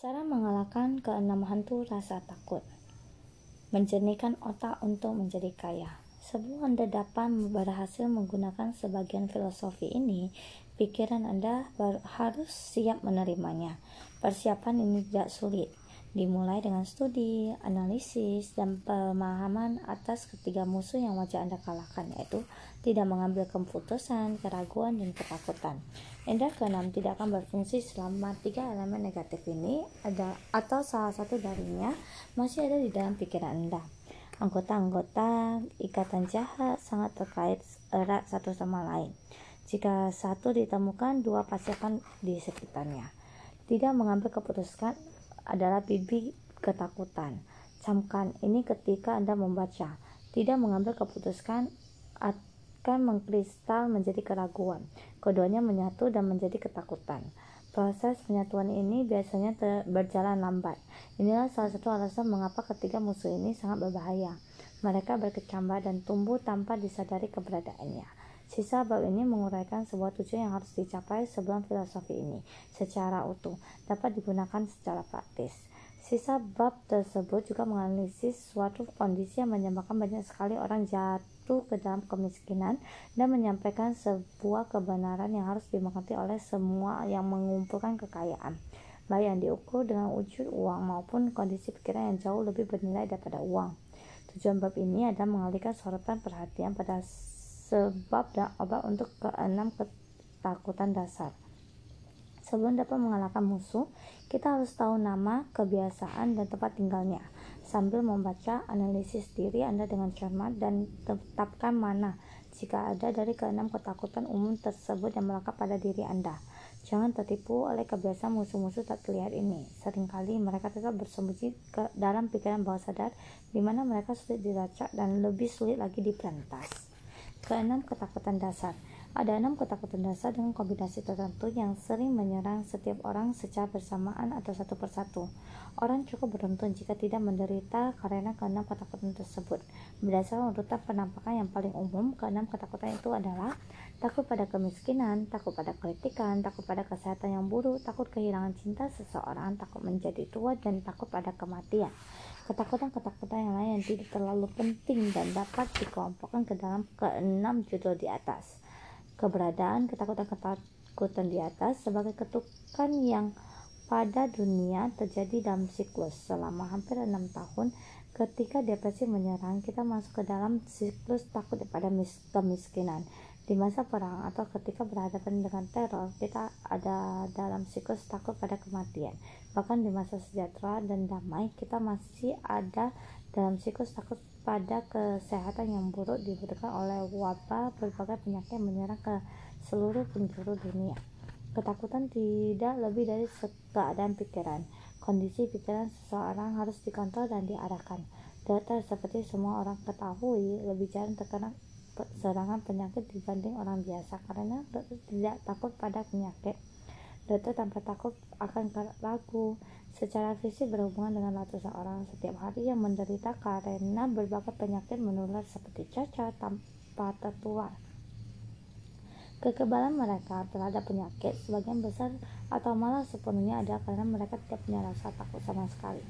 Cara mengalahkan keenam hantu rasa takut. Menjernihkan otak untuk menjadi kaya. Sebelum Anda dapat berhasil menggunakan sebagian filosofi ini, pikiran Anda harus siap menerimanya. Persiapan ini tidak sulit dimulai dengan studi, analisis, dan pemahaman atas ketiga musuh yang wajib Anda kalahkan, yaitu tidak mengambil keputusan, keraguan, dan ketakutan. Indra keenam tidak akan berfungsi selama tiga elemen negatif ini ada atau salah satu darinya masih ada di dalam pikiran Anda. Anggota-anggota ikatan jahat sangat terkait erat satu sama lain. Jika satu ditemukan, dua pasti akan di sekitarnya. Tidak mengambil keputusan adalah bibi ketakutan. Camkan ini ketika Anda membaca. Tidak mengambil keputusan akan mengkristal menjadi keraguan. Keduanya menyatu dan menjadi ketakutan. Proses penyatuan ini biasanya berjalan lambat. Inilah salah satu alasan mengapa ketiga musuh ini sangat berbahaya. Mereka berkecambah dan tumbuh tanpa disadari keberadaannya. Sisa bab ini menguraikan sebuah tujuan yang harus dicapai sebelum filosofi ini secara utuh dapat digunakan secara praktis. Sisa bab tersebut juga menganalisis suatu kondisi yang menyebabkan banyak sekali orang jatuh ke dalam kemiskinan dan menyampaikan sebuah kebenaran yang harus dimengerti oleh semua yang mengumpulkan kekayaan, baik yang diukur dengan wujud uang maupun kondisi pikiran yang jauh lebih bernilai daripada uang. Tujuan bab ini adalah mengalihkan sorotan perhatian pada sebab dan obat untuk keenam ketakutan dasar. Sebelum dapat mengalahkan musuh, kita harus tahu nama, kebiasaan, dan tempat tinggalnya. Sambil membaca analisis diri Anda dengan cermat dan tetapkan mana jika ada dari keenam ketakutan umum tersebut yang melekat pada diri Anda. Jangan tertipu oleh kebiasaan musuh-musuh tak terlihat ini. Seringkali mereka tetap bersembunyi ke dalam pikiran bawah sadar, di mana mereka sulit dilacak dan lebih sulit lagi diperantas. Keenam, ketakutan dasar. Ada enam ketakutan dasar dengan kombinasi tertentu yang sering menyerang setiap orang secara bersamaan atau satu persatu. Orang cukup beruntung jika tidak menderita karena keenam ketakutan tersebut. Berdasarkan urutan penampakan yang paling umum, keenam ketakutan itu adalah takut pada kemiskinan, takut pada kritikan, takut pada kesehatan yang buruk, takut kehilangan cinta seseorang, takut menjadi tua, dan takut pada kematian. Ketakutan-ketakutan yang lain yang tidak terlalu penting dan dapat dikelompokkan ke dalam keenam judul di atas. Keberadaan ketakutan-ketakutan di atas sebagai ketukan yang pada dunia terjadi dalam siklus selama hampir enam tahun ketika depresi menyerang kita masuk ke dalam siklus takut pada kemiskinan di masa perang atau ketika berhadapan dengan teror, kita ada dalam siklus takut pada kematian. Bahkan di masa sejahtera dan damai, kita masih ada dalam siklus takut pada kesehatan yang buruk dibutuhkan oleh wabah berbagai penyakit yang menyerang ke seluruh penjuru dunia. Ketakutan tidak lebih dari keadaan pikiran. Kondisi pikiran seseorang harus dikontrol dan diarahkan. Data seperti semua orang ketahui lebih jarang terkena serangan penyakit dibanding orang biasa karena tidak takut pada penyakit. Dokter tanpa takut akan ragu secara fisik berhubungan dengan ratusan orang setiap hari yang menderita karena berbagai penyakit menular seperti cacat tanpa tertular. Kekebalan mereka terhadap penyakit sebagian besar atau malah sepenuhnya ada karena mereka tidak punya rasa takut sama sekali.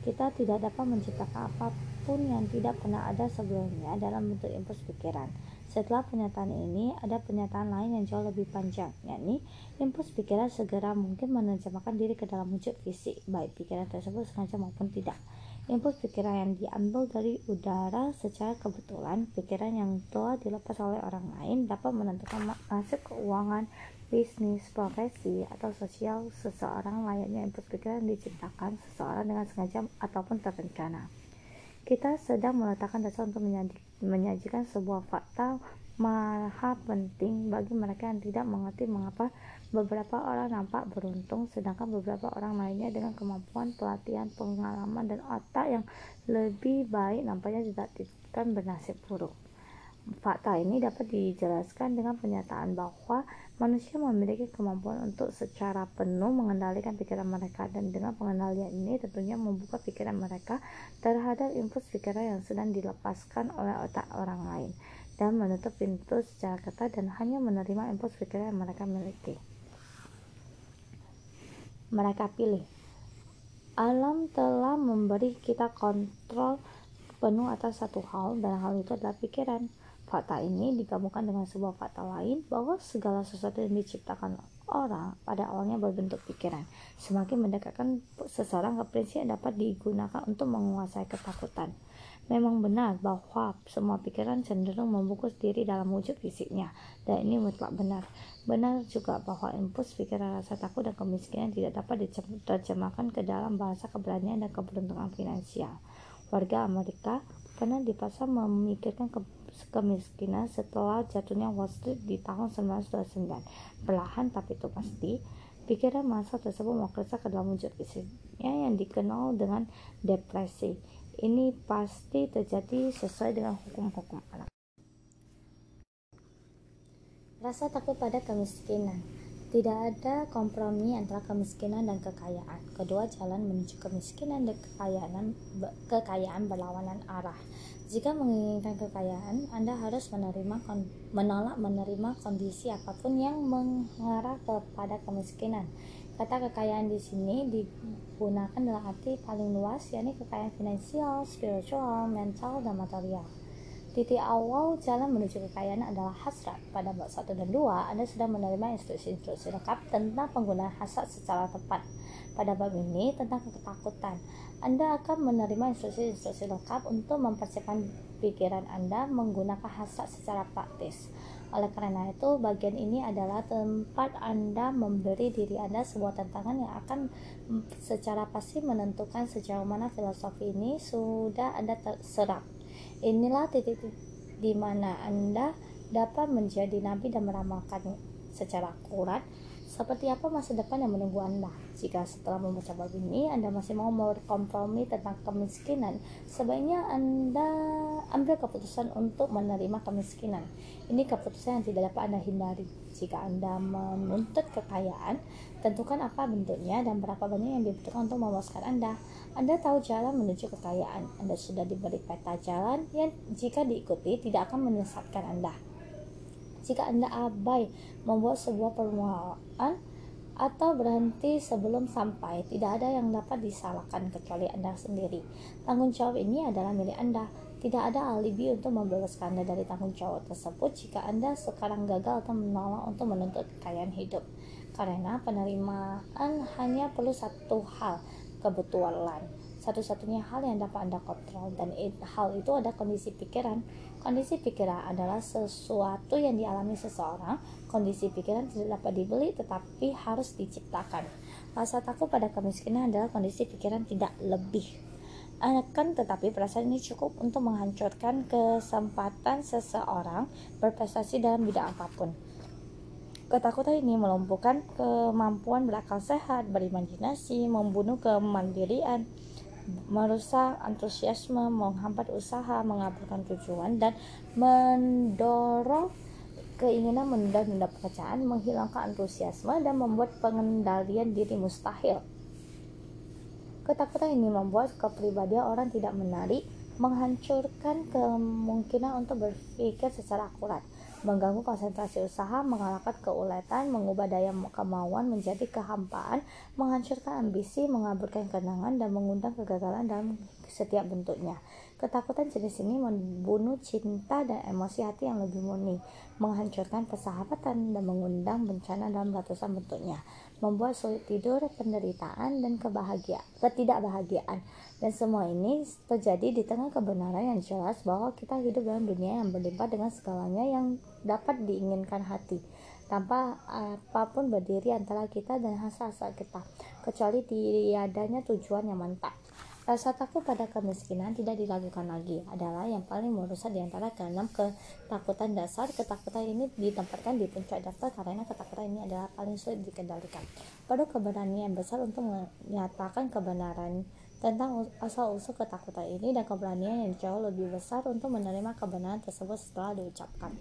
Kita tidak dapat menciptakan apa pun yang tidak pernah ada sebelumnya dalam bentuk impuls pikiran. Setelah pernyataan ini, ada pernyataan lain yang jauh lebih panjang, yakni impuls pikiran segera mungkin menerjemahkan diri ke dalam wujud fisik, baik pikiran tersebut sengaja maupun tidak. Impuls pikiran yang diambil dari udara secara kebetulan, pikiran yang telah dilepas oleh orang lain dapat menentukan nasib keuangan, bisnis, profesi, atau sosial seseorang layaknya impuls pikiran diciptakan seseorang dengan sengaja ataupun terencana. Kita sedang meletakkan dasar untuk menyajikan sebuah fakta maha penting bagi mereka yang tidak mengerti mengapa beberapa orang nampak beruntung sedangkan beberapa orang lainnya dengan kemampuan pelatihan pengalaman dan otak yang lebih baik nampaknya tidak bernasib buruk. Fakta ini dapat dijelaskan dengan pernyataan bahwa manusia memiliki kemampuan untuk secara penuh mengendalikan pikiran mereka dan dengan pengendalian ini tentunya membuka pikiran mereka terhadap impuls pikiran yang sedang dilepaskan oleh otak orang lain dan menutup pintu secara ketat dan hanya menerima impuls pikiran yang mereka miliki. Mereka pilih alam telah memberi kita kontrol penuh atas satu hal dan hal itu adalah pikiran fakta ini digabungkan dengan sebuah fakta lain bahwa segala sesuatu yang diciptakan orang pada awalnya berbentuk pikiran semakin mendekatkan seseorang ke prinsip yang dapat digunakan untuk menguasai ketakutan Memang benar bahwa semua pikiran cenderung membungkus diri dalam wujud fisiknya, dan ini mutlak benar. Benar juga bahwa impuls pikiran rasa takut dan kemiskinan tidak dapat diterjemahkan ke dalam bahasa keberanian dan keberuntungan finansial. Warga Amerika pernah dipaksa memikirkan ke kemiskinan setelah jatuhnya Wall Street di tahun 1929. Perlahan tapi itu pasti, pikiran masa tersebut mengerusak ke dalam wujud yang dikenal dengan depresi ini pasti terjadi sesuai dengan hukum-hukum alam. Rasa takut pada kemiskinan. Tidak ada kompromi antara kemiskinan dan kekayaan. Kedua jalan menuju kemiskinan dan kekayaan, kekayaan berlawanan arah. Jika menginginkan kekayaan, Anda harus menerima menolak menerima kondisi apa pun yang mengarah kepada kemiskinan. Kata kekayaan di sini digunakan dalam arti paling luas, yakni kekayaan finansial, spiritual, mental, dan material. Titik awal jalan menuju kekayaan adalah hasrat. Pada bab 1 dan 2, Anda sudah menerima instruksi-instruksi lengkap tentang penggunaan hasrat secara tepat. Pada bab ini, tentang ketakutan. Anda akan menerima instruksi-instruksi lengkap untuk mempersiapkan pikiran Anda menggunakan hasrat secara praktis. Oleh karena itu, bagian ini adalah tempat Anda memberi diri Anda sebuah tantangan yang akan secara pasti menentukan sejauh mana filosofi ini sudah Anda serap. Inilah titik di mana Anda dapat menjadi nabi dan meramalkan secara akurat seperti apa masa depan yang menunggu Anda? Jika setelah membaca bab ini Anda masih mau berkompromi tentang kemiskinan, sebaiknya Anda ambil keputusan untuk menerima kemiskinan. Ini keputusan yang tidak dapat Anda hindari. Jika Anda menuntut kekayaan, tentukan apa bentuknya dan berapa banyak yang dibutuhkan untuk memuaskan Anda. Anda tahu jalan menuju kekayaan. Anda sudah diberi peta jalan yang jika diikuti tidak akan menyesatkan Anda jika Anda abai membuat sebuah permulaan atau berhenti sebelum sampai, tidak ada yang dapat disalahkan kecuali Anda sendiri. Tanggung jawab ini adalah milik Anda. Tidak ada alibi untuk membebaskan Anda dari tanggung jawab tersebut jika Anda sekarang gagal atau menolak untuk menuntut kekayaan hidup. Karena penerimaan hanya perlu satu hal, kebetulan satu-satunya hal yang dapat Anda kontrol dan hal itu ada kondisi pikiran. Kondisi pikiran adalah sesuatu yang dialami seseorang. Kondisi pikiran tidak dapat dibeli tetapi harus diciptakan. Rasa takut pada kemiskinan adalah kondisi pikiran tidak lebih. Akan tetapi perasaan ini cukup untuk menghancurkan kesempatan seseorang berprestasi dalam bidang apa pun. Ketakutan ini melumpuhkan kemampuan berakal sehat, berimajinasi, membunuh kemandirian, merusak antusiasme, menghambat usaha, mengaburkan tujuan, dan mendorong keinginan menunda-nunda pekerjaan, menghilangkan antusiasme, dan membuat pengendalian diri mustahil. Ketakutan ini membuat kepribadian orang tidak menarik, menghancurkan kemungkinan untuk berpikir secara akurat, mengganggu konsentrasi usaha, mengalahkan keuletan, mengubah daya kemauan menjadi kehampaan, menghancurkan ambisi, mengaburkan kenangan, dan mengundang kegagalan dalam setiap bentuknya. Ketakutan jenis ini membunuh cinta dan emosi hati yang lebih murni, menghancurkan persahabatan, dan mengundang bencana dalam ratusan bentuknya, membuat sulit tidur, penderitaan, dan kebahagiaan, ketidakbahagiaan. Dan semua ini terjadi di tengah kebenaran yang jelas bahwa kita hidup dalam dunia yang berlimpah dengan segalanya yang dapat diinginkan hati. Tanpa apa pun berdiri antara kita dan hasrat kita. Kecuali tiadanya tujuan yang mantap Rasa takut pada kemiskinan tidak diragukan lagi adalah yang paling merusak di antara keenam ketakutan dasar. Ketakutan ini ditempatkan di puncak daftar karena ketakutan ini adalah paling sulit dikendalikan. Perlu keberanian besar untuk menyatakan kebenaran tentang asal-usul ketakutan ini dan keberanian yang jauh lebih besar untuk menerima kebenaran tersebut setelah diucapkan.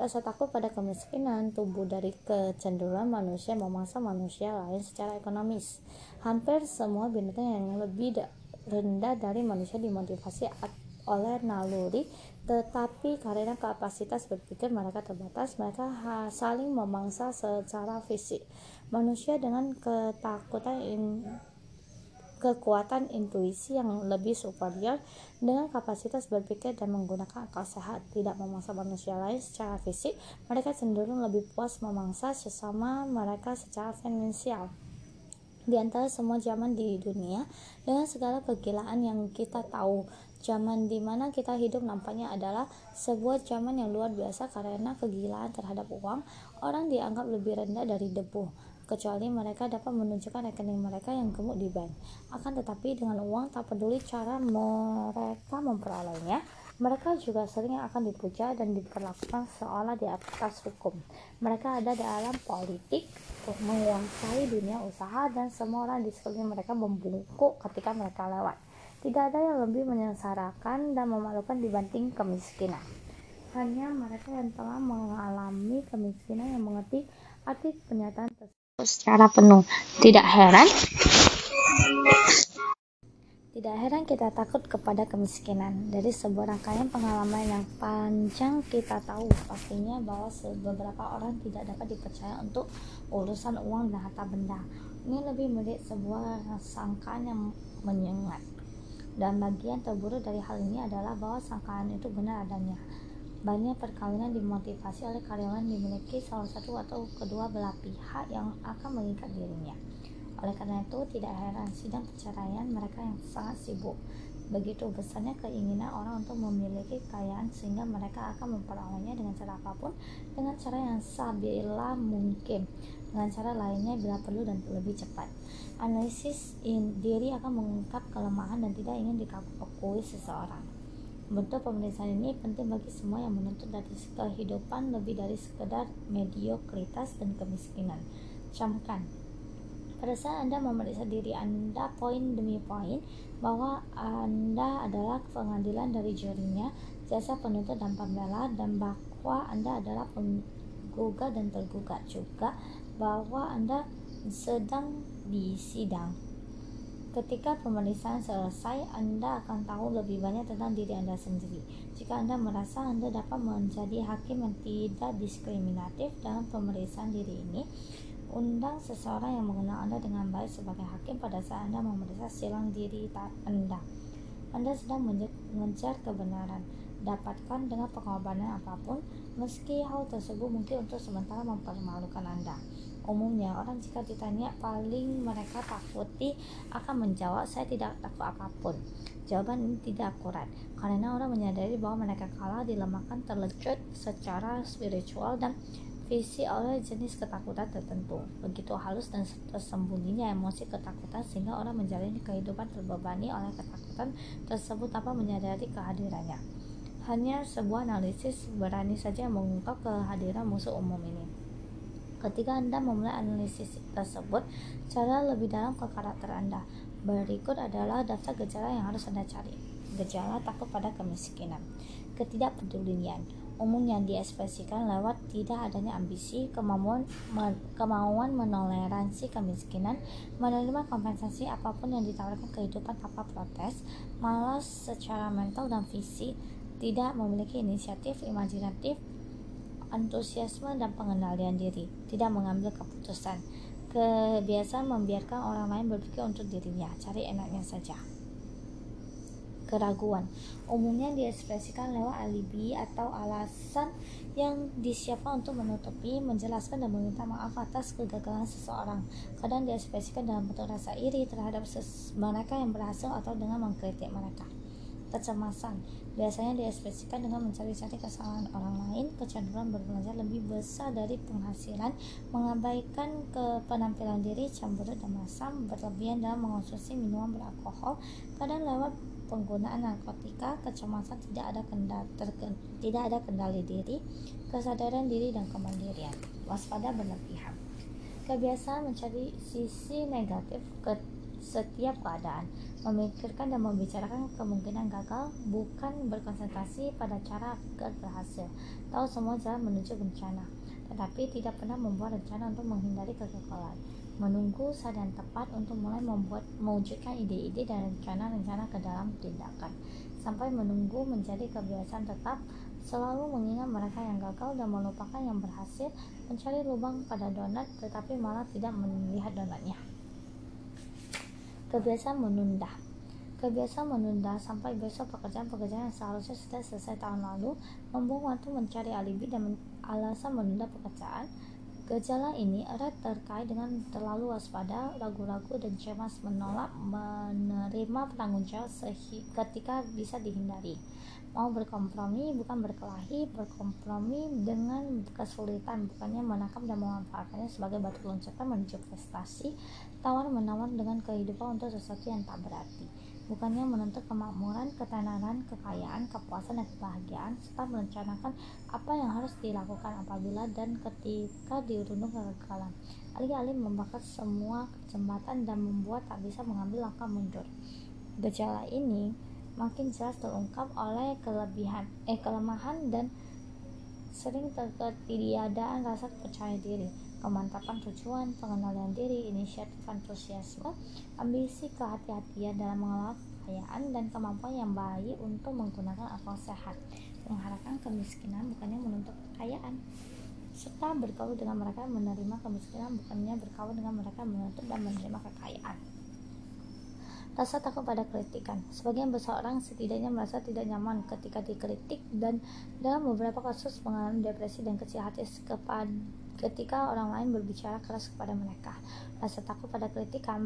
Rasa takut pada kemiskinan tumbuh dari kecenderungan manusia memaksa manusia lain secara ekonomis. Hampir semua binatang yang lebih rendah dari manusia dimotivasi oleh naluri tetapi karena kapasitas berpikir mereka terbatas mereka saling memangsa secara fisik manusia dengan ketakutan in, kekuatan intuisi yang lebih superior dengan kapasitas berpikir dan menggunakan akal sehat, tidak memangsa manusia lain secara fisik, mereka cenderung lebih puas memangsa sesama mereka secara finansial. Di antara semua zaman di dunia, dengan segala kegilaan yang kita tahu, zaman di mana kita hidup nampaknya adalah sebuah zaman yang luar biasa karena kegilaan terhadap uang, orang dianggap lebih rendah dari debu kecuali mereka dapat menunjukkan rekening mereka yang gemuk di bank. Akan tetapi dengan uang tak peduli cara mereka memperolehnya, mereka juga sering akan dipuja dan diperlakukan seolah di atas hukum. Mereka ada dalam politik, menguasai dunia usaha, dan semua orang di sekeliling mereka membungkuk ketika mereka lewat. Tidak ada yang lebih menyengsarakan dan memalukan dibanding kemiskinan. Hanya mereka yang telah mengalami kemiskinan yang mengerti arti pernyataan tersebut secara penuh. Tidak heran tidak heran kita takut kepada kemiskinan. Dari sebuah rangkaian pengalaman yang panjang kita tahu pastinya bahwa beberapa orang tidak dapat dipercaya untuk urusan uang dan harta benda. Ini lebih mirip sebuah sangkaan yang menyengat. Dan bagian terburuk dari hal ini adalah bahwa sangkaan itu benar adanya. Banyak perkawinan dimotivasi oleh karyawan dimiliki salah satu atau kedua belah pihak yang akan mengikat dirinya. Oleh karena itu, tidak heran sidang perceraian mereka yang sangat sibuk. Begitu besarnya keinginan orang untuk memiliki kekayaan sehingga mereka akan memperolehnya dengan cara apa pun, dengan cara yang sah bila mungkin, dengan cara lainnya bila perlu dan lebih cepat. Analisis in diri akan mengungkap kelemahan dan tidak ingin dikakui seseorang. Bentuk pemeriksaan ini penting bagi semua yang menuntut dari kehidupan lebih dari sekedar mediokritas dan kemiskinan. Camkan, pada saat Anda memeriksa diri Anda poin demi poin bahwa Anda adalah pengadilan dari jurinya, jasa penuntut dan pembela dan bahwa Anda adalah penggugat dan tergugat juga bahwa Anda sedang disidang Ketika pemeriksaan selesai, Anda akan tahu lebih banyak tentang diri Anda sendiri. Jika Anda merasa Anda dapat menjadi hakim yang tidak diskriminatif dalam pemeriksaan diri ini, undang seseorang yang mengenal Anda dengan baik sebagai hakim pada saat Anda memeriksa silang diri Anda. Anda sedang mengejar kebenaran. Dapatkan dengan pengorbanan apa pun, meski hal tersebut mungkin untuk sementara mempermalukan Anda. Umumnya orang jika ditanya paling mereka takuti akan menjawab saya tidak takut apa pun. Jawaban ini tidak akurat karena orang menyadari bahwa mereka kalah dilemahkan terlecut secara spiritual dan visi oleh jenis ketakutan tertentu. Begitu halus dan tersembunyinya emosi ketakutan sehingga orang menjalani kehidupan terbebani oleh ketakutan tersebut tanpa menyadari kehadirannya. Hanya sebuah analisis berani saja mengungkap kehadiran musuh umum ini. Ketika Anda memulai analisis tersebut, cara lebih dalam ke karakter Anda. Berikut adalah daftar gejala yang harus Anda cari. Gejala takut pada kemiskinan. Ketidakpedulian umum yang diekspresikan lewat tidak adanya ambisi, kemauan, kemauan menoleransi kemiskinan, menerima kompensasi apa pun yang ditawarkan kehidupan tanpa protes, malas secara mental dan fisik, tidak memiliki inisiatif imajinatif, antusiasme dan pengendalian diri, tidak mengambil keputusan, kebiasaan membiarkan orang lain berpikir untuk dirinya, cari enaknya saja. Keraguan umumnya diekspresikan lewat alibi atau alasan yang disiapkan untuk menutupi, menjelaskan, dan meminta maaf atas kegagalan seseorang. Kadang diekspresikan dalam bentuk rasa iri terhadap mereka yang berhasil atau dengan mengkritik mereka. Kecemasan biasanya diekspresikan dengan mencari-cari kesalahan orang lain, kecenderungan berbelanja lebih besar dari penghasilan, mengabaikan ke penampilan diri, cemberut dan masam, berlebihan dalam mengonsumsi minuman beralkohol, kadang lewat penggunaan narkotika, kecemasan tidak ada kendali, tidak ada kendali diri, kesadaran diri dan kemandirian, waspada berlebihan. Kebiasaan mencari sisi negatif ke setiap keadaan memikirkan dan membicarakan kemungkinan gagal bukan berkonsentrasi pada cara agar berhasil tahu semua jalan menuju bencana tetapi tidak pernah membuat rencana untuk menghindari kegagalan menunggu saat yang tepat untuk mulai membuat mewujudkan ide-ide dan rencana-rencana ke dalam tindakan. Sampai menunggu menjadi kebiasaan tetap selalu mengingat mereka yang gagal dan melupakan yang berhasil mencari lubang pada donat tetapi malah tidak melihat donatnya. Kebiasaan menunda. Kebiasaan menunda sampai besok pekerjaan-pekerjaan yang seharusnya sudah selesai tahun lalu membuang waktu mencari alibi dan alasan menunda pekerjaan. Gejala ini erat terkait dengan terlalu waspada, ragu-ragu, dan cemas menolak menerima penanggung jawab ketika bisa dihindari. Mau berkompromi bukan berkelahi, berkompromi dengan kesulitan bukannya menangkap dan memanfaatkannya sebagai batu loncatan menuju prestasi, tawar-menawar dengan kehidupan untuk sesuatu yang tak berarti bukannya menuntut kemakmuran, ketenaran, kekayaan, kepuasan, dan kebahagiaan, serta merencanakan apa yang harus dilakukan apabila dan ketika dirundung kegagalan. Alih-alih membakar semua jembatan dan membuat tak bisa mengambil langkah mundur. Gejala ini makin jelas terungkap oleh kelebihan, eh kelemahan dan sering terketiadaan rasa percaya diri, kemantapan tujuan, pengenalan diri, inisiatif antusiasme, ambisi, kehati-hatian dalam mengelola kekayaan dan kemampuan yang baik untuk menggunakan akal sehat, mengharapkan kemiskinan bukannya menuntut kekayaan, serta bergaul dengan mereka menerima kemiskinan bukannya bergaul dengan mereka menuntut dan menerima kekayaan. Rasa takut pada kritikan. Sebagian besar orang setidaknya merasa tidak nyaman ketika dikritik dan dalam beberapa kasus mengalami depresi dan kecil hati ketika orang lain berbicara keras kepada mereka. Rasa takut pada kritikan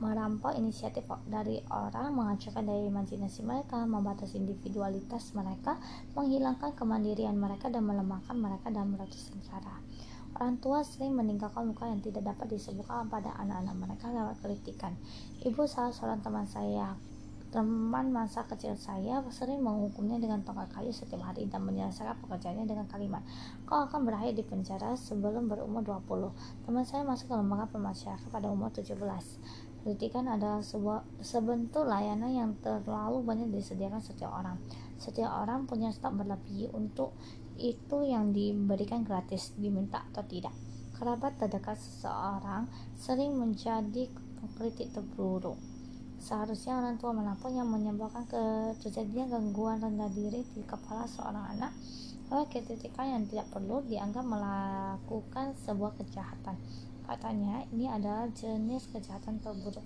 merampok inisiatif dari orang, menghancurkan daya imajinasi mereka, membatasi individualitas mereka, menghilangkan kemandirian mereka, dan melemahkan mereka dalam ratusan cara. Orang tua sering meninggalkan luka yang tidak dapat disembuhkan pada anak-anak mereka lewat kritikan. Ibu salah seorang teman saya, teman masa kecil saya sering menghukumnya dengan tongkat kayu setiap hari dan menyelesaikan pekerjaannya dengan kalimat, kau akan berakhir di penjara sebelum berumur 20. Teman saya masuk ke lembaga pemasyarakatan pada umur 17. Kritikan adalah sebuah sebentuk layanan yang terlalu banyak disediakan setiap orang. Setiap orang punya stok berlebih untuk itu yang diberikan gratis, diminta atau tidak. Kerabat terdekat seseorang sering menjadi kritik terburuk. Seharusnya orang tua mana pun yang menyebabkan terjadinya gangguan rendah diri di kepala seorang anak oleh kritikan yang tidak perlu dianggap melakukan sebuah kejahatan. Katanya, ini adalah jenis kejahatan terburuk.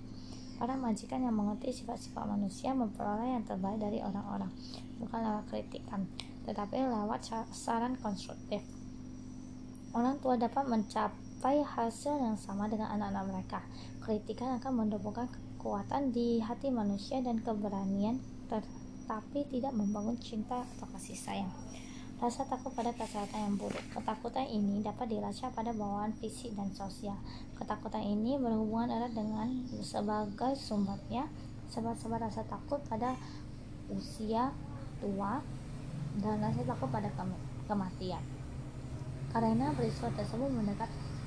Para majikan yang mengerti sifat-sifat manusia memperoleh yang terbaik dari orang-orang, bukan lewat kritikan tetapi lewat saran konstruktif. Orang tua dapat mencapai hasil yang sama dengan anak-anak mereka. Kritikan akan menumbuhkan kekuatan di hati manusia dan keberanian, tetapi tidak membangun cinta atau kasih sayang. Rasa takut pada kesehatan yang buruk. Ketakutan ini dapat dilacak pada bawaan fisik dan sosial. Ketakutan ini berhubungan erat dengan sebagai sumbernya sebab-sebab rasa takut pada usia tua dan rasa takut pada kematian. Karena peristiwa tersebut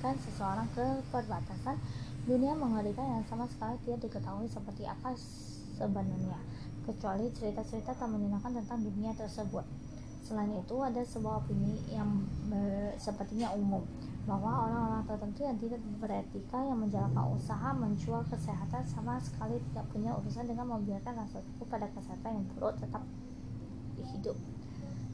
mendekatkan seseorang ke perbatasan dunia mengerikan yang sama sekali tidak diketahui seperti apa sebenarnya, kecuali cerita-cerita tak menyenangkan tentang dunia tersebut. Selain itu, ada sebuah opini yang sepertinya umum bahwa orang-orang tertentu yang tidak beretika yang menjalankan usaha menjual kesehatan sama sekali tidak punya urusan dengan membiarkan rasa takut pada kesehatan yang buruk tetap hidup.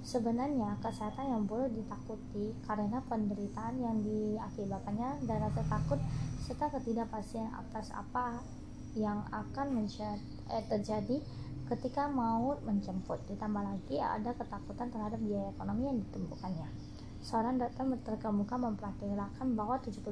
Sebenarnya, kesehatan yang boleh ditakuti karena penderitaan yang diakibatkannya dan rasa takut serta ketidakpastian atas apa yang akan eh, terjadi ketika maut menjemput. Ditambah lagi ada ketakutan terhadap biaya ekonomi yang ditumbuhkannya. Seorang dokter terkemuka memperkirakan bahwa 75%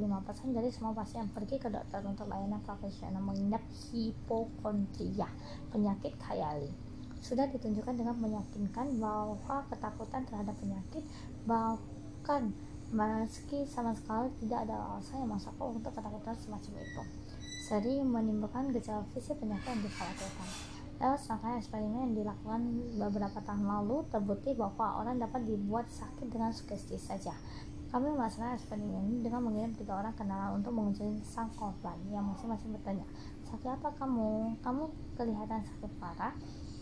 dari semua pasien pergi ke dokter untuk layanan profesional mengidap hipokondria, penyakit khayali sudah ditunjukkan dengan meyakinkan bahwa ketakutan terhadap penyakit bahkan meski sama sekali tidak ada alasan yang masuk untuk ketakutan semacam itu. Sering menimbulkan gejala fisik penyakit yang dikhawatirkan. Lewat serangkaian eksperimen yang dilakukan beberapa tahun lalu terbukti bahwa orang dapat dibuat sakit dengan sugesti saja. Kami melaksanakan eksperimen ini dengan mengirim tiga orang kenalan untuk mengunjungi sang korban. Yang masing-masing bertanya sakit apa kamu? Kamu kelihatan sakit parah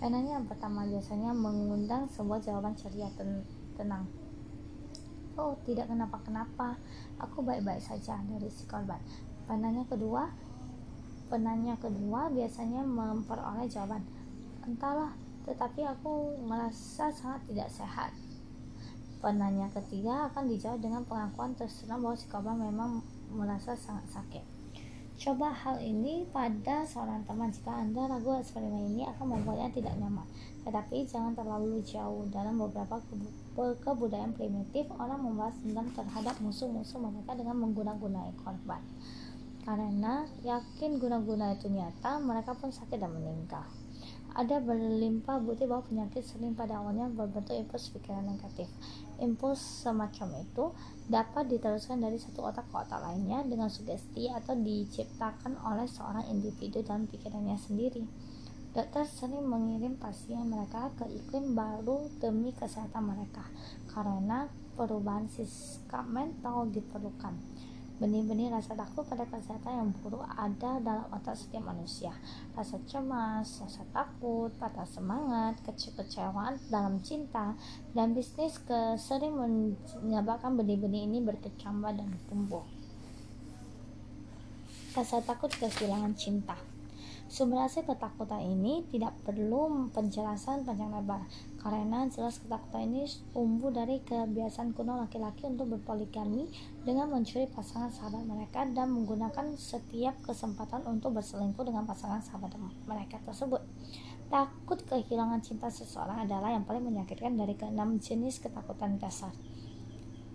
Penanya yang pertama biasanya mengundang sebuah jawaban ceria ten tenang. Oh, tidak kenapa-kenapa. Aku baik-baik saja dari si korban. Penanya kedua, penanya kedua biasanya memperoleh jawaban. Entahlah, tetapi aku merasa sangat tidak sehat. Penanya ketiga akan dijawab dengan pengakuan terserah bahwa si korban memang merasa sangat sakit. Coba hal ini pada seorang teman jika Anda ragu eksperimen ini akan membuatnya tidak nyaman. Tetapi jangan terlalu jauh. Dalam beberapa kebudayaan primitif, orang membahas dendam terhadap musuh-musuh mereka dengan menggunakan korban. Karena yakin guna-guna itu nyata, mereka pun sakit dan meninggal. Ada berlimpah bukti bahwa penyakit sering pada awalnya berbentuk impuls pikiran negatif. Impuls semacam itu dapat diteruskan dari satu otak ke otak lainnya dengan sugesti atau diciptakan oleh seorang individu dalam pikirannya sendiri. Dokter sering mengirim pasien mereka ke iklim baru demi kesehatan mereka karena perubahan sikap mental diperlukan. Benih-benih rasa takut pada kesehatan yang buruk ada dalam otak setiap manusia. Rasa cemas, rasa takut, patah semangat, kecewaan dalam cinta, dan bisnis ke sering menyebabkan benih-benih ini berkecambah dan tumbuh. Rasa takut kehilangan cinta. Sumber asal ketakutan ini tidak perlu penjelasan panjang lebar, karena jelas ketakutan ini tumbuh dari kebiasaan kuno laki-laki untuk berpoligami dengan mencuri pasangan sahabat mereka dan menggunakan setiap kesempatan untuk berselingkuh dengan pasangan sahabat mereka tersebut. Takut kehilangan cinta seseorang adalah yang paling menyakitkan dari keenam jenis ketakutan dasar.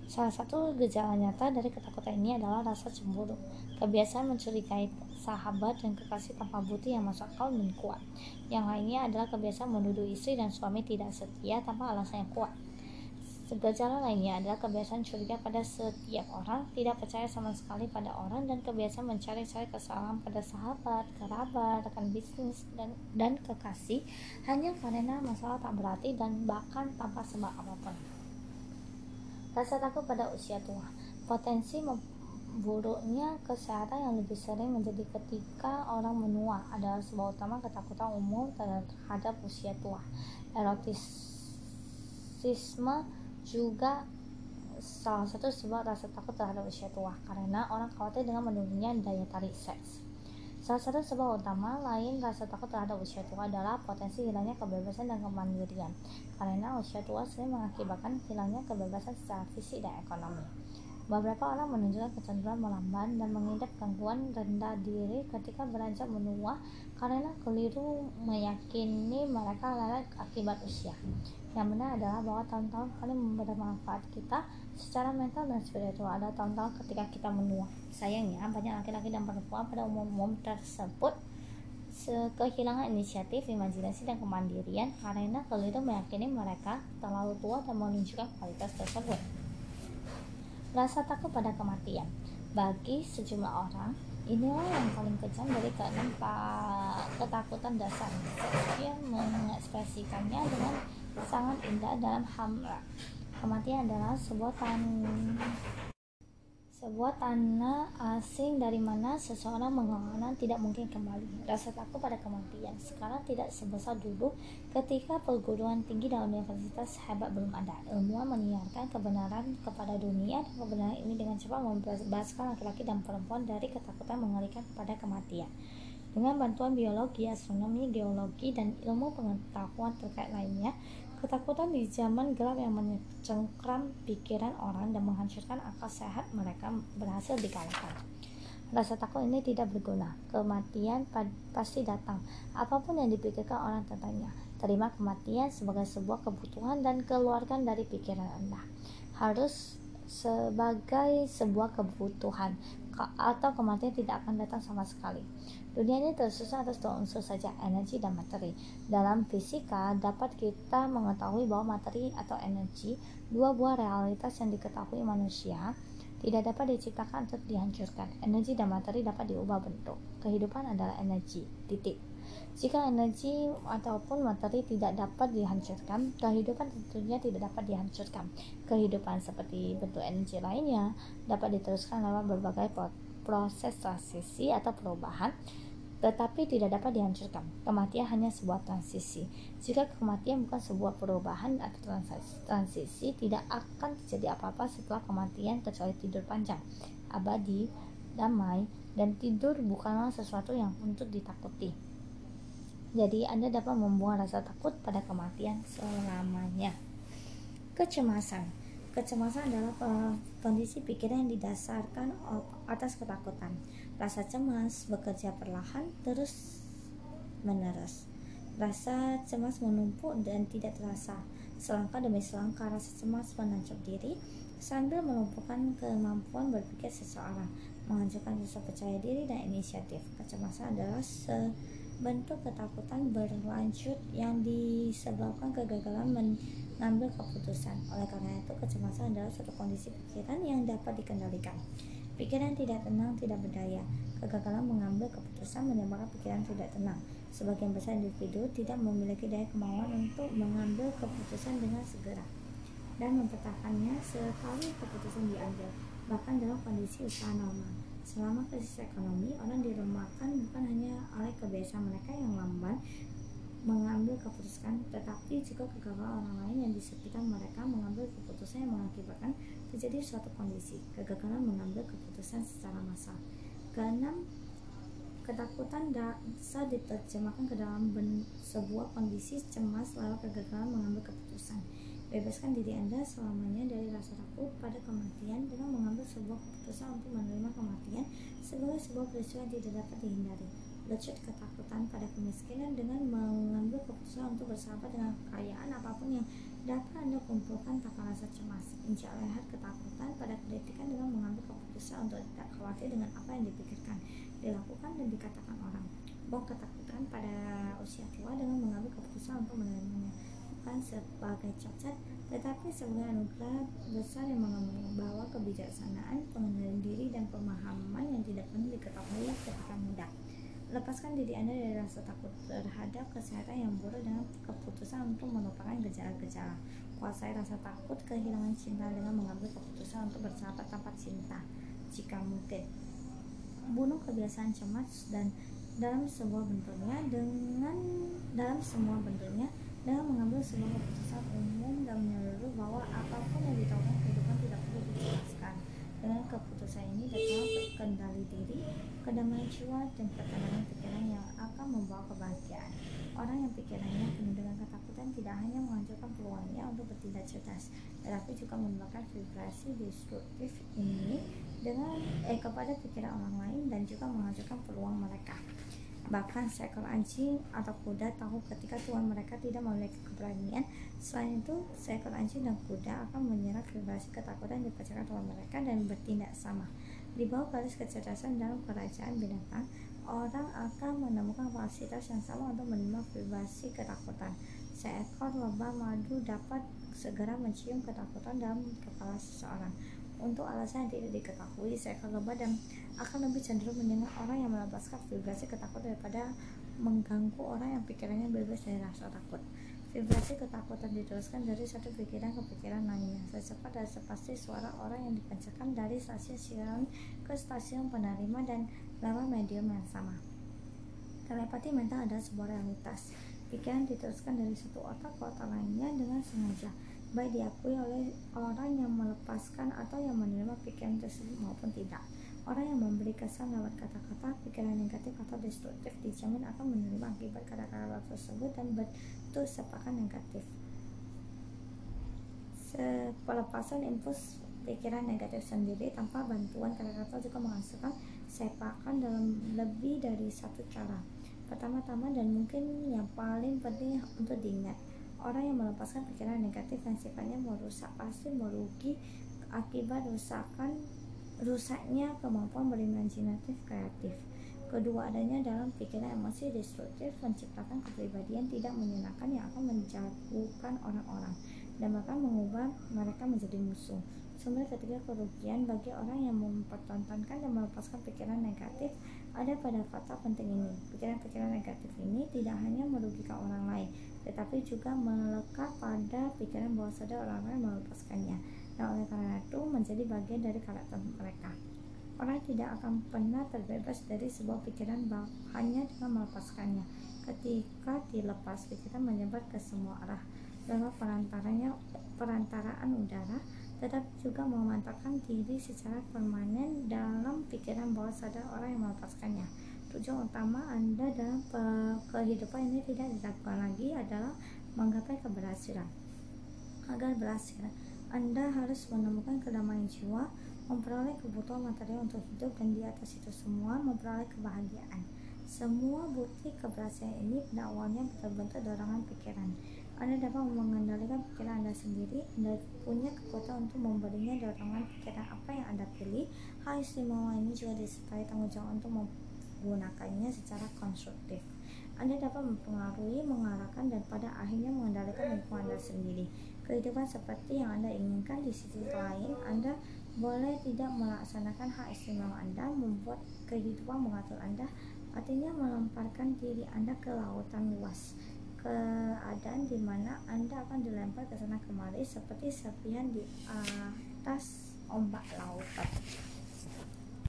Salah satu gejala nyata dari ketakutan ini adalah rasa cemburu, kebiasaan mencurigai sahabat dan kekasih tanpa bukti yang masuk akal dan kuat. Yang lainnya adalah kebiasaan menuduh istri dan suami tidak setia tanpa alasan yang kuat. Gejala lainnya adalah kebiasaan curiga pada setiap orang, tidak percaya sama sekali pada orang, dan kebiasaan mencari-cari kesalahan pada sahabat, kerabat, rekan bisnis, dan, dan kekasih hanya karena masalah tak berarti dan bahkan tanpa sebab apa pun. Rasa takut pada usia tua. Potensi buruknya kesehatan yang lebih sering menjadi ketika orang menua adalah sebab utama ketakutan umum terhadap usia tua. Erotisisme juga salah satu sebab rasa takut terhadap usia tua karena orang khawatir dengan menurunnya daya tarik seks. Salah satu sebab utama lain rasa takut terhadap usia tua adalah potensi hilangnya kebebasan dan kemandirian, karena usia tua sering mengakibatkan hilangnya kebebasan secara fisik dan ekonomi. Beberapa orang menunjukkan kecenderungan melamban dan mengidap gangguan rendah diri ketika beranjak menua karena keliru meyakini mereka lelet akibat usia. Yang benar adalah bahwa tahun-tahun paling bermanfaat kita secara mental dan spiritual adalah tahun-tahun ketika kita menua. Sayangnya, banyak laki-laki dan perempuan pada umum-umum tersebut kehilangan inisiatif, imajinasi, dan kemandirian karena keliru meyakini mereka terlalu tua dan menunjukkan kualitas tersebut. Rasa takut pada kematian. Bagi sejumlah orang, inilah yang paling kejam dari keenam ketakutan dasar. Dia mengekspresikannya dengan sangat indah dalam Hamra. Kematian adalah sebuah tan sebuah tanah asing dari mana seseorang mengatakan tidak mungkin kembali. Rasa takut pada kematian sekarang tidak sebesar dulu ketika perguruan tinggi dan universitas hebat belum ada. Ilmuwan menyiarkan kebenaran kepada dunia dan kebenaran ini dengan cepat membebaskan laki-laki dan perempuan dari ketakutan mengerikan kepada kematian. Dengan bantuan biologi, astronomi, geologi, dan ilmu pengetahuan terkait lainnya, Ketakutan di zaman gelap yang mencengkram pikiran orang dan menghancurkan akal sehat mereka berhasil dikalahkan. Rasa takut ini tidak berguna. Kematian pasti datang. Apa pun yang dipikirkan orang tentangnya. Terima kematian sebagai sebuah kebutuhan dan keluarkan dari pikiran Anda. Harus sebagai sebuah kebutuhan atau kematian tidak akan datang sama sekali. Dunia ini tersusun atas dua unsur saja, energi dan materi. Dalam fisika, dapat kita mengetahui bahwa materi atau energi, dua buah realitas yang diketahui manusia, tidak dapat diciptakan atau dihancurkan. Energi dan materi dapat diubah bentuk. Kehidupan adalah energi. Titik. Jika energi ataupun materi tidak dapat dihancurkan, kehidupan tentunya tidak dapat dihancurkan. Kehidupan seperti bentuk energi lainnya dapat diteruskan lewat berbagai proses transisi atau perubahan tetapi tidak dapat dihancurkan. Kematian hanya sebuah transisi. Jika kematian bukan sebuah perubahan atau transisi, tidak akan terjadi apa-apa setelah kematian kecuali tidur panjang, abadi, damai, dan tidur bukanlah sesuatu yang untuk ditakuti. Jadi, Anda dapat membuang rasa takut pada kematian selamanya. Kecemasan Kecemasan adalah kondisi pikiran yang didasarkan atas ketakutan. Rasa cemas bekerja perlahan terus menerus. Rasa cemas menumpuk dan tidak terasa. Selangkah demi selangkah rasa cemas menancap diri sambil melumpuhkan kemampuan berpikir seseorang, menghancurkan rasa percaya diri dan inisiatif. Kecemasan adalah sebentuk ketakutan berlanjut yang disebabkan kegagalan mengambil keputusan. Oleh karena itu, kecemasan adalah suatu kondisi pikiran yang dapat dikendalikan. Pikiran tidak tenang tidak berdaya. Kegagalan mengambil keputusan menyebabkan pikiran tidak tenang. Sebagian besar individu tidak memiliki daya kemauan untuk mengambil keputusan dengan segera dan mempertahankannya sekali keputusan diambil, bahkan dalam kondisi usaha normal. Selama krisis ekonomi, orang diremahkan bukan hanya oleh kebiasaan mereka yang lamban mengambil keputusan, tetapi juga kegagalan orang lain yang di sekitar mereka mengambil keputusan yang mengakibatkan terjadi suatu kondisi, kegagalan mengambil keputusan secara massal. Keenam, Ketakutan bisa diterjemahkan ke dalam sebuah kondisi cemas lalu kegagalan mengambil keputusan. Bebaskan diri Anda selamanya dari rasa takut pada kematian dengan mengambil sebuah keputusan untuk menerima kematian sebagai sebuah peristiwa yang tidak dapat dihindari. Lecut ketakutan pada kemiskinan dengan mengambil keputusan untuk bersahabat dengan kekayaan apa pun yang dapat Anda kumpulkan tanpa rasa cemas. Injak leher ketakutan pada kritikan dengan mengambil keputusan untuk tidak khawatir dengan apa yang dipikirkan dilakukan dan dikatakan orang bahwa ketakutan pada usia tua dengan mengambil keputusan untuk menerimanya bukan sebagai cacat tetapi sebagai anugerah besar yang membawa kebijaksanaan, pengendalian diri dan pemahaman yang tidak pernah diketahui ketika muda. Lepaskan diri Anda dari rasa takut terhadap kesehatan yang buruk dengan keputusan untuk melupakan gejala-gejala. Kuasai rasa takut kehilangan cinta dengan mengambil keputusan untuk bersahabat tanpa cinta, jika mungkin bunuh kebiasaan cemas dan dalam sebuah bentuknya dengan dalam semua bentuknya dengan mengambil sebuah keputusan umum dan menyeluruh bahwa apa pun yang ditawarkan kehidupan tidak perlu dijelaskan dengan keputusan ini datang kendali diri kedamaian jiwa dan ketenangan pikiran yang akan membawa kebahagiaan orang yang pikirannya penuh dengan ketakutan tidak hanya menghancurkan peluangnya untuk bertindak cerdas tetapi juga menyebabkan vibrasi destruktif ini dengan eh kepada pikiran orang lain dan juga menghancurkan peluang mereka. Bahkan seekor anjing atau kuda tahu ketika tuan mereka tidak memiliki keberanian. Selain itu, seekor anjing dan kuda akan menyerap vibrasi ketakutan di perjalanan tuan mereka dan bertindak sama. Di bawah garis kecerdasan dalam kerajaan binatang, orang akan menemukan fasilitas yang sama untuk menerima vibrasi ketakutan. Seekor lebah madu dapat segera mencium ketakutan dalam kepala seseorang untuk alasan yang tidak diketahui seekor dan akan lebih cenderung mendengar orang yang melepaskan vibrasi ketakutan daripada mengganggu orang yang pikirannya bebas dari rasa takut. Vibrasi ketakutan diteruskan dari satu pikiran ke pikiran lainnya. Secepat dan sepasti suara orang yang dipancarkan dari stasiun siaran ke stasiun penerima dan lewat medium yang sama. Telepati mental adalah sebuah realitas. Pikiran diteruskan dari satu otak ke otak lainnya dengan sengaja baik diakui oleh orang yang melepaskan atau yang menerima pikiran tersebut maupun tidak. Orang yang memberi kesan lewat kata-kata, pikiran negatif atau destruktif dijamin akan menerima akibat kata-kata tersebut dan bentuk sepakan negatif. Pelepasan impuls pikiran negatif sendiri tanpa bantuan kata-kata juga menghasilkan sepakan dalam lebih dari satu cara. Pertama-tama dan mungkin yang paling penting untuk diingat, Orang yang melepaskan pikiran negatif yang sifatnya merusak pasti merugi akibat rusakan rusaknya kemampuan berimajinatif kreatif. Kedua adanya dalam pikiran emosi destruktif menciptakan kepribadian tidak menyenangkan yang akan menjauhkan orang-orang dan bahkan mengubah mereka menjadi musuh. Sumber ketiga kerugian bagi orang yang mempertontonkan dan melepaskan pikiran negatif ada pada fakta penting ini. Pikiran-pikiran negatif ini tidak hanya merugikan orang lain, tetapi juga melekat pada pikiran bahwa sadar orang lain melepaskannya. Dan oleh karena itu menjadi bagian dari karakter mereka. Orang tidak akan pernah terbebas dari sebuah pikiran hanya dengan melepaskannya. Ketika dilepas pikiran menyebar ke semua arah lewat perantaranya perantaraan udara tetapi juga memantapkan diri secara permanen dalam pikiran bawah sadar orang yang melepaskannya tujuan utama Anda dalam kehidupan ini tidak dilakukan lagi adalah menggapai keberhasilan. Agar berhasil, Anda harus menemukan kedamaian jiwa, memperoleh kebutuhan material untuk hidup dan di atas itu semua memperoleh kebahagiaan. Semua bukti keberhasilan ini pada awalnya berbentuk dorongan pikiran. Anda dapat mengendalikan pikiran Anda sendiri. Anda punya kekuatan untuk memberinya dorongan pikiran apa yang Anda pilih. Hal istimewa ini juga disertai tanggung jawab untuk menggunakannya secara konstruktif. Anda dapat mempengaruhi, mengarahkan, dan pada akhirnya mengendalikan lingkungan Anda sendiri. Kehidupan seperti yang Anda inginkan di sisi lain, Anda boleh tidak melaksanakan hak istimewa Anda, membuat kehidupan mengatur Anda, artinya melemparkan diri Anda ke lautan luas. Keadaan di mana Anda akan dilempar ke sana kemari seperti serpihan di atas ombak lautan.